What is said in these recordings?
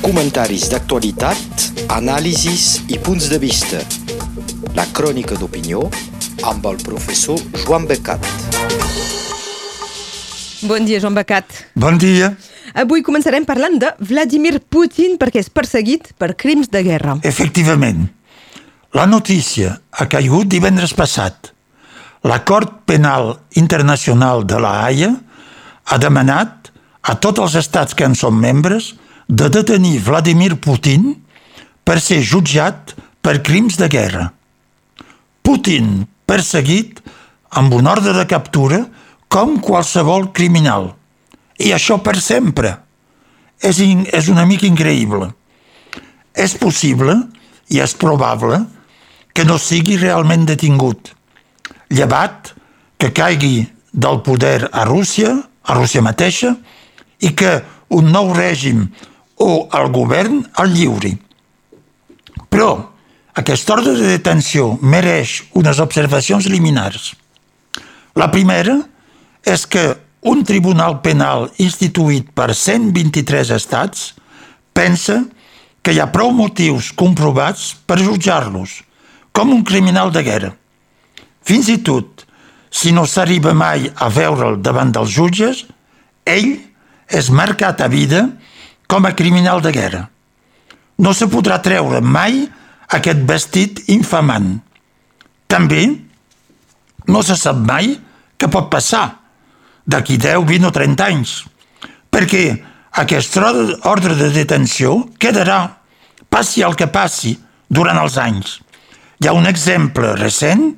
Comentaris d'actualitat, anàlisis i punts de vista. La crònica d'opinió amb el professor Joan Becat. Bon dia, Joan Becat. Bon dia. Avui començarem parlant de Vladimir Putin perquè és perseguit per crims de guerra. Efectivament, la notícia ha caigut divendres passat. La Cort Penal Internacional de la Haia ha demanat a tots els estats que en són membres de detenir Vladimir Putin per ser jutjat per crims de guerra. Putin perseguit amb un ordre de captura com qualsevol criminal. I això per sempre. És, in, és una mica increïble. És possible i és probable que no sigui realment detingut, llevat que caigui del poder a Rússia, a Rússia mateixa, i que un nou règim o el govern el lliuri. Però aquest ordre de detenció mereix unes observacions liminars. La primera és que un tribunal penal instituït per 123 estats pensa que hi ha prou motius comprovats per jutjar-los com un criminal de guerra. Fins i tot, si no s'arriba mai a veure'l davant dels jutges, ell és marcat a vida com a criminal de guerra. No se podrà treure mai aquest vestit infamant. També no se sap mai què pot passar d'aquí 10, 20 o 30 anys, perquè aquest ordre de detenció quedarà, passi el que passi, durant els anys. Hi ha un exemple recent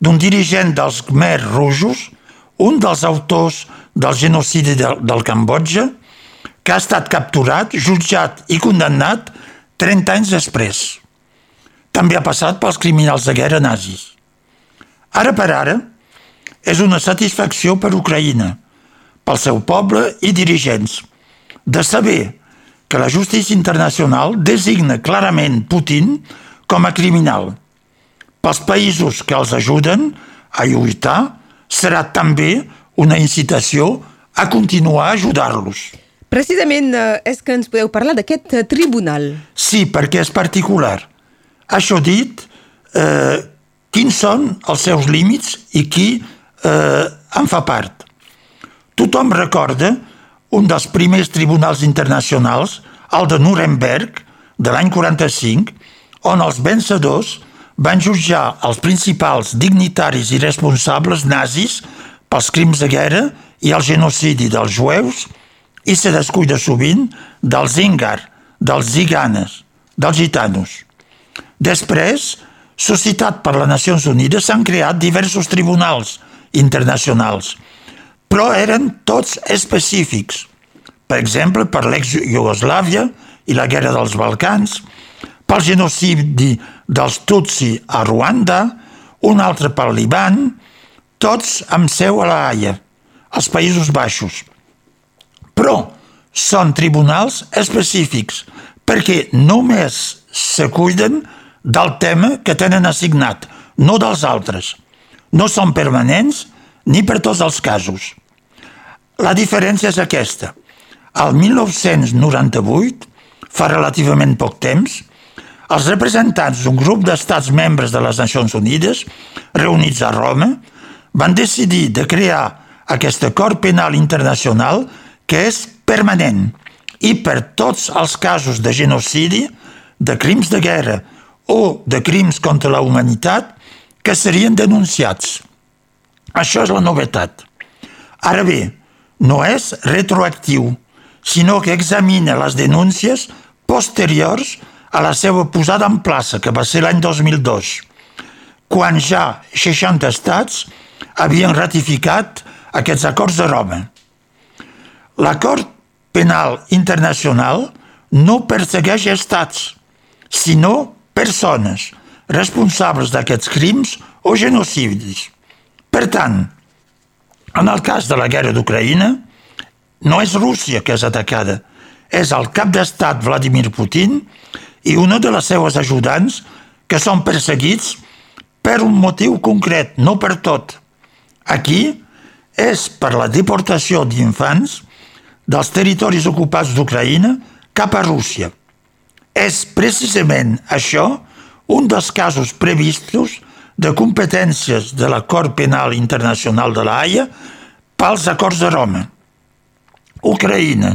d'un dirigent dels Khmer rojos, un dels autors del genocidi del, del Cambodja, que ha estat capturat, jutjat i condemnat 30 anys després. També ha passat pels criminals de guerra nazis. Ara per ara, és una satisfacció per Ucraïna, pel seu poble i dirigents, de saber que la justícia internacional designa clarament Putin com a criminal. Pels països que els ajuden a lluitar, serà també una incitació a continuar a ajudar-los. Precisament eh, és que ens podeu parlar d'aquest eh, tribunal. Sí, perquè és particular. Això dit, eh, quins són els seus límits i qui eh, en fa part. Tothom recorda un dels primers tribunals internacionals, el de Nuremberg, de l'any 45, on els vencedors van jutjar els principals dignitaris i responsables nazis pels crims de guerra i el genocidi dels jueus i se descuida sovint dels Ingar, dels ziganes, dels gitanos. Després, suscitat per les Nacions Unides, s'han creat diversos tribunals internacionals, però eren tots específics. Per exemple, per l'ex-Iugoslàvia i la guerra dels Balcans, pel genocidi dels Tutsi a Ruanda, un altre pel Liban, tots amb seu a la Haia, als Països Baixos. Però són tribunals específics perquè només se cuiden del tema que tenen assignat, no dels altres. No són permanents ni per tots els casos. La diferència és aquesta. Al 1998, fa relativament poc temps, els representants d'un grup d'estats membres de les Nacions Unides, reunits a Roma, van decidir de crear aquest acord penal internacional que és permanent i per tots els casos de genocidi, de crims de guerra o de crims contra la humanitat que serien denunciats. Això és la novetat. Ara bé, no és retroactiu, sinó que examina les denúncies posteriors a la seva posada en plaça, que va ser l'any 2002, quan ja 60 estats havien ratificat aquests acords de Roma. L'acord penal internacional no persegueix estats, sinó persones responsables d'aquests crims o genocidis. Per tant, en el cas de la guerra d'Ucraïna, no és Rússia que és atacada, és el cap d'estat Vladimir Putin i una de les seues ajudants que són perseguits per un motiu concret, no per tot. Aquí és per la deportació d'infants dels territoris ocupats d'Ucraïna cap a Rússia. És precisament això un dels casos previstos de competències de l'Acord Penal Internacional de la Haia pels acords de Roma. Ucraïna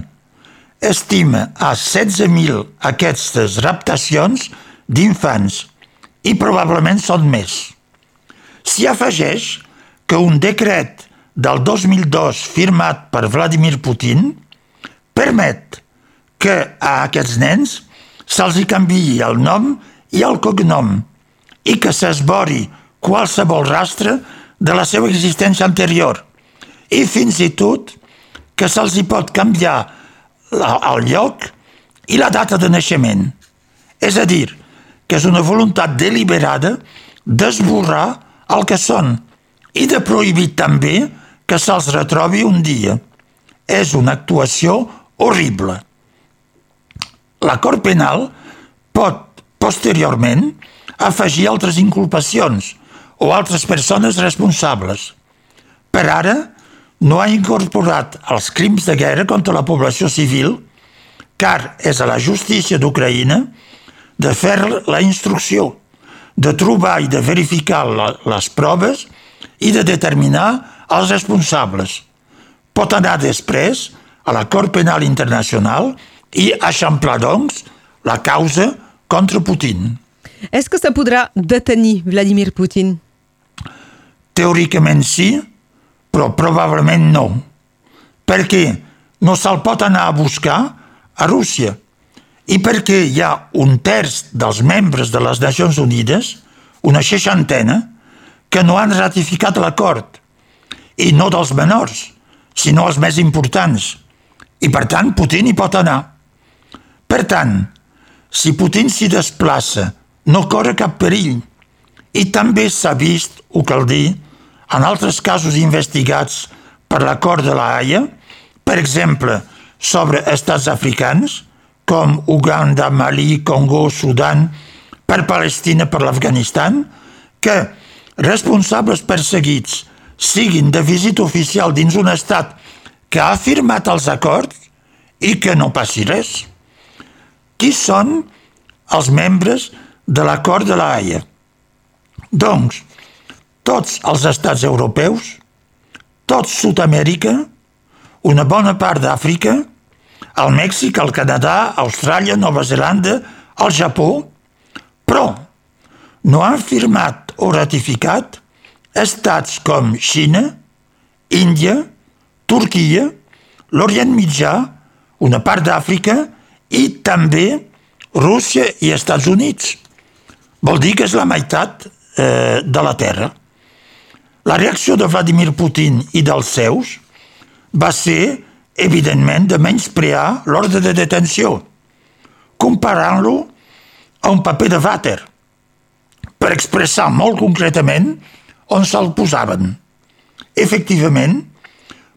estima a 16.000 aquestes raptacions d'infants i probablement són més. S'hi afegeix que un decret del 2002 firmat per Vladimir Putin permet que a aquests nens se'ls hi canviï el nom i el cognom i que s'esbori qualsevol rastre de la seva existència anterior i fins i tot que se'ls hi pot canviar el lloc i la data de naixement. És a dir, que és una voluntat deliberada d'esborrar el que són i de prohibir també que se'ls retrobi un dia. És una actuació horrible. L'acord penal pot, posteriorment, afegir altres inculpacions o altres persones responsables. Per ara, no ha incorporat els crims de guerra contra la població civil, car és a la justícia d'Ucraïna de fer la instrucció, de trobar i de verificar la, les proves i de determinar els responsables. Pot anar després a la Cort Penal Internacional i eixamplar, doncs, la causa contra Putin. És que se podrà detenir Vladimir Putin? Teòricament sí, però probablement no. Perquè no se'l pot anar a buscar a Rússia i perquè hi ha un terç dels membres de les Nacions Unides, una seixantena, que no han ratificat l'acord, i no dels menors, sinó els més importants. I per tant, Putin hi pot anar. Per tant, si Putin s'hi desplaça, no corre cap perill. I també s'ha vist, ho cal dir, en altres casos investigats per l'acord de la Haia, per exemple, sobre estats africans, com Uganda, Mali, Congo, Sudan, per Palestina, per l'Afganistan, que responsables perseguits siguin de visita oficial dins un estat que ha firmat els acords i que no passi res. Qui són els membres de l'acord de la Haia? Doncs, tots els estats europeus, tot Sud-amèrica, una bona part d'Àfrica, el Mèxic, el Canadà, Austràlia, Nova Zelanda, el Japó, però no han firmat o ratificat estats com Xina, Índia, Turquia, l'Orient Mitjà, una part d'Àfrica i també Rússia i Estats Units. Vol dir que és la meitat eh, de la Terra. La reacció de Vladimir Putin i dels seus va ser, evidentment, de menysprear l'ordre de detenció, comparant-lo a un paper de vàter, per expressar molt concretament on se'l posaven. Efectivament,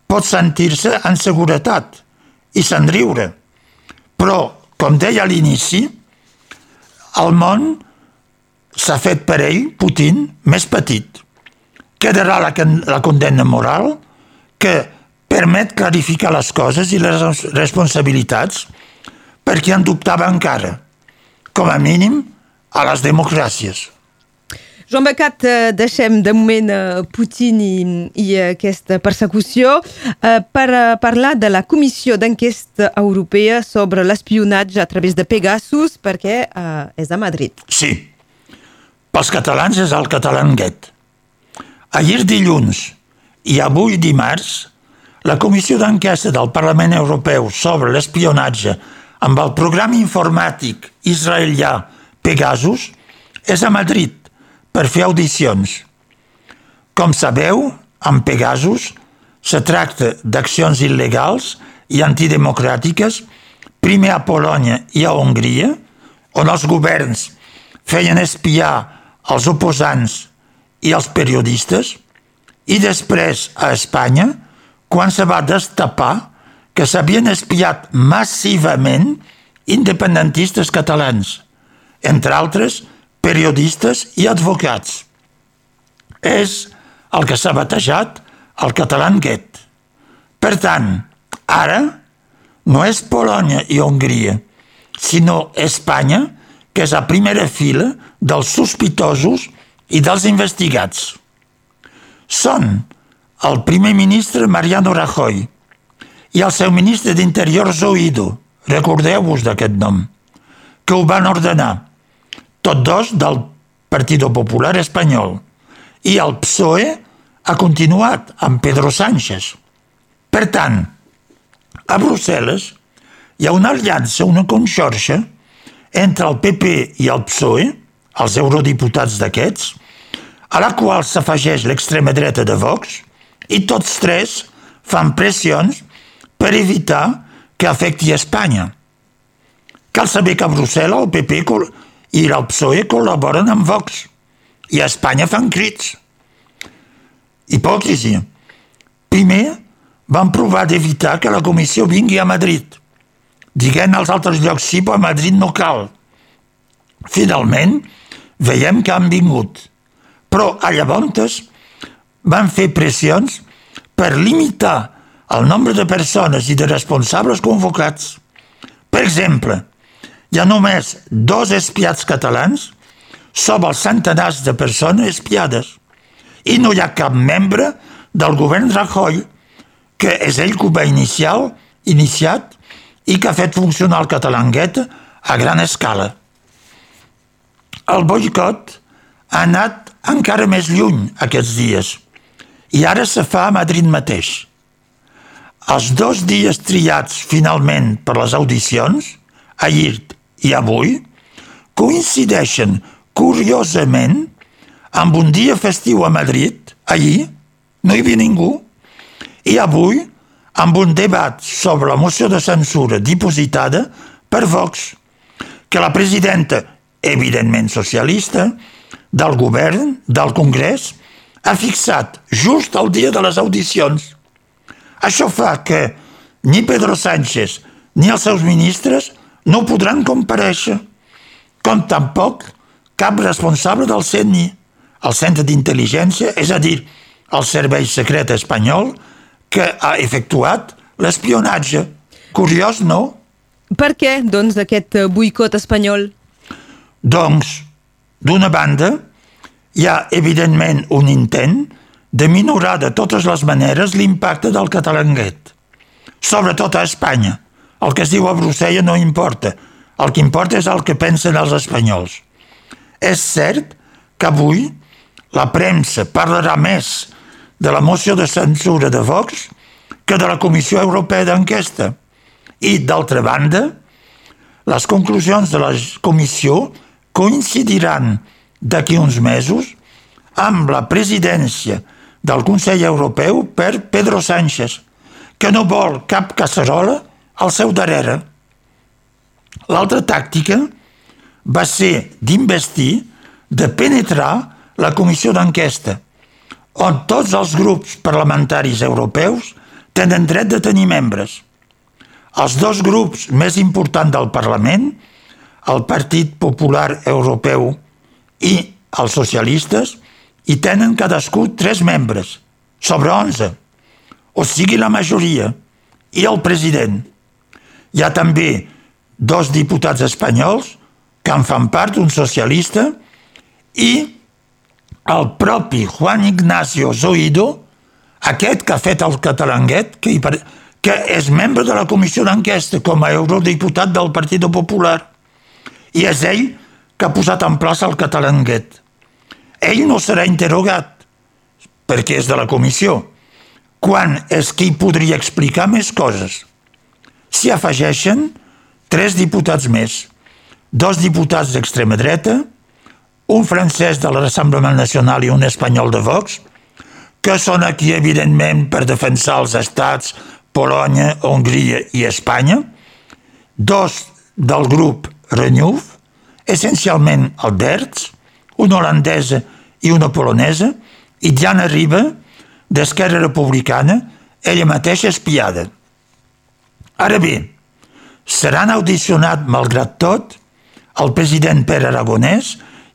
pot sentir-se en seguretat i se'n riure, però, com deia a l'inici, el món s'ha fet per ell, Putin, més petit quedarà la, la condemna moral que permet clarificar les coses i les responsabilitats perquè en dubtava encara, com a mínim, a les democràcies. Joan Becat, eh, deixem de moment eh, Putin i, i aquesta persecució eh, per parlar de la Comissió d'Enquesta Europea sobre l'espionatge a través de Pegasus, perquè és a Madrid. Sí, pels catalans és el catalanguet. Ahir dilluns i avui dimarts, la Comissió d'Enquesta del Parlament Europeu sobre l'espionatge amb el programa informàtic israelià Pegasus és a Madrid per fer audicions. Com sabeu, amb Pegasus se tracta d'accions il·legals i antidemocràtiques primer a Polònia i a Hongria, on els governs feien espiar els oposants i els periodistes, i després a Espanya, quan se va destapar que s'havien espiat massivament independentistes catalans, entre altres periodistes i advocats. És el que s'ha batejat el catalanguet. Per tant, ara no és Polònia i Hongria sinó Espanya, que és a primera fila dels sospitosos i dels investigats. Són el primer ministre Mariano Rajoy i el seu ministre d'Interior Zoido, recordeu-vos d'aquest nom, que ho van ordenar, tots dos del Partido Popular Espanyol, i el PSOE ha continuat amb Pedro Sánchez. Per tant, a Brussel·les hi ha una aliança, una conxorxa, entre el PP i el PSOE, els eurodiputats d'aquests, a la qual s'afegeix l'extrema dreta de Vox, i tots tres fan pressions per evitar que afecti Espanya. Cal saber que a Brussel·la el PP i el PSOE col·laboren amb Vox i a Espanya fan crits. Hipòcrisia. Primer, van provar d'evitar que la comissió vingui a Madrid diguent als altres llocs sí, però a Madrid no cal. Finalment, veiem que han vingut. Però a llavors van fer pressions per limitar el nombre de persones i de responsables convocats. Per exemple, hi ha només dos espiats catalans sobre els centenars de persones espiades i no hi ha cap membre del govern Rajoy, que és ell que ho va iniciar, iniciat i que ha fet funcionar el catalanguet a gran escala. El boicot ha anat encara més lluny aquests dies i ara se fa a Madrid mateix. Els dos dies triats finalment per les audicions, ahir i avui, coincideixen curiosament amb un dia festiu a Madrid, ahir no hi havia ningú, i avui amb un debat sobre la moció de censura dipositada per Vox, que la presidenta, evidentment socialista, del govern, del Congrés, ha fixat just el dia de les audicions. Això fa que ni Pedro Sánchez ni els seus ministres no podran compareixer, com tampoc cap responsable del CENI, el Centre d'Intel·ligència, és a dir, el Servei Secret Espanyol, que ha efectuat l'espionatge. Curiós, no? Per què, doncs, aquest boicot espanyol? Doncs, d'una banda, hi ha evidentment un intent de minorar de totes les maneres l'impacte del catalanguet, sobretot a Espanya. El que es diu a Brussella no importa, el que importa és el que pensen els espanyols. És cert que avui la premsa parlarà més de la moció de censura de Vox que de la Comissió Europea d'Enquesta. I, d'altra banda, les conclusions de la comissió coincidiran d'aquí uns mesos amb la presidència del Consell Europeu per Pedro Sánchez, que no vol cap casserola al seu darrere. L'altra tàctica va ser d'investir, de penetrar la comissió d'enquesta, on tots els grups parlamentaris europeus tenen dret de tenir membres. Els dos grups més importants del Parlament, el Partit Popular Europeu i els socialistes, hi tenen cadascú tres membres, sobre 11, o sigui la majoria, i el president. Hi ha també dos diputats espanyols que en fan part, un socialista, i el propi Juan Ignacio Zoido, aquest que ha fet el catalanguet, que, hi, que és membre de la comissió d'enquesta com a eurodiputat del Partit Popular, i és ell que ha posat en plaça el catalanguet. Ell no serà interrogat, perquè és de la comissió, quan és qui podria explicar més coses. S'hi afegeixen tres diputats més, dos diputats d'extrema dreta, un francès de l'Assemblement Nacional i un espanyol de Vox, que són aquí, evidentment, per defensar els estats Polònia, Hongria i Espanya, dos del grup Renew, essencialment el Derts, una holandesa i una polonesa, i Diana Riba, d'Esquerra Republicana, ella mateixa espiada. Ara bé, seran audicionat, malgrat tot, el president Pere Aragonès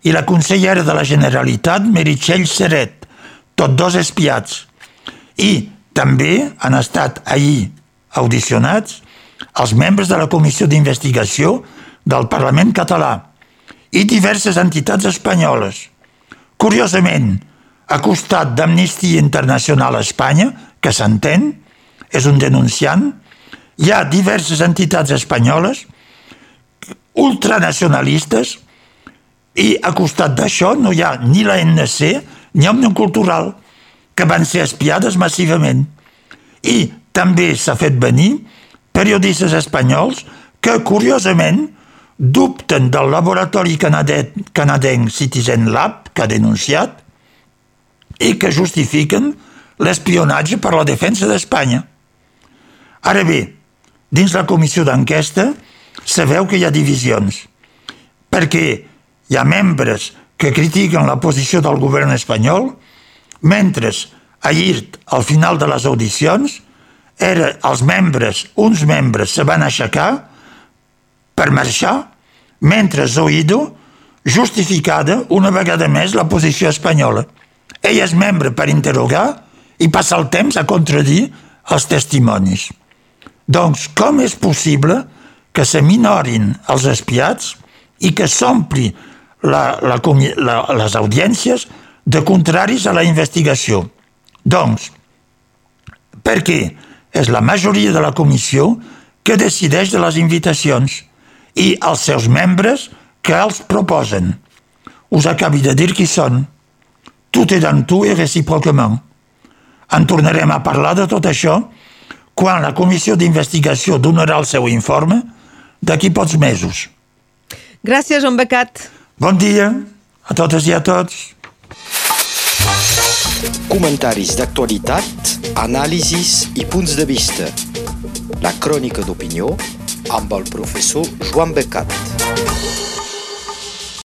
i la consellera de la Generalitat, Meritxell Seret, tots dos espiats. I també han estat ahir audicionats els membres de la comissió d'investigació del Parlament català i diverses entitats espanyoles. Curiosament, a costat d'Amnistia Internacional a Espanya, que s'entén, és un denunciant, hi ha diverses entitats espanyoles ultranacionalistes i a costat d'això no hi ha ni la NC ni Òmnium Cultural, que van ser espiades massivament. I també s'ha fet venir periodistes espanyols que, curiosament, dubten del laboratori canadenc Citizen Lab, que ha denunciat, i que justifiquen l'espionatge per la defensa d'Espanya. Ara bé, dins la comissió d'enquesta sabeu que hi ha divisions, perquè hi ha membres que critiquen la posició del govern espanyol, mentre ahir, al final de les audicions, era els membres, uns membres se van aixecar per marxar, mentre Zoido justificada una vegada més la posició espanyola. Ell és membre per interrogar i passa el temps a contradir els testimonis. Doncs com és possible que se minorin els espiats i que s'ompli la, la, la, les audiències de contraris a la investigació? Doncs, perquè és la majoria de la comissió que decideix de les invitacions i els seus membres que els proposen. Us acabi de dir qui són. Tot est dans tout et réciproquement. En tornarem a parlar de tot això quan la comissió d'investigació donarà el seu informe d'aquí pocs mesos. Gràcies, Joan Becat. Bon dia a totes i a tots. Comentaris d'actualitat, anàlisis i punts de vista. La crònica d'opinió amb el professor Joan Becat.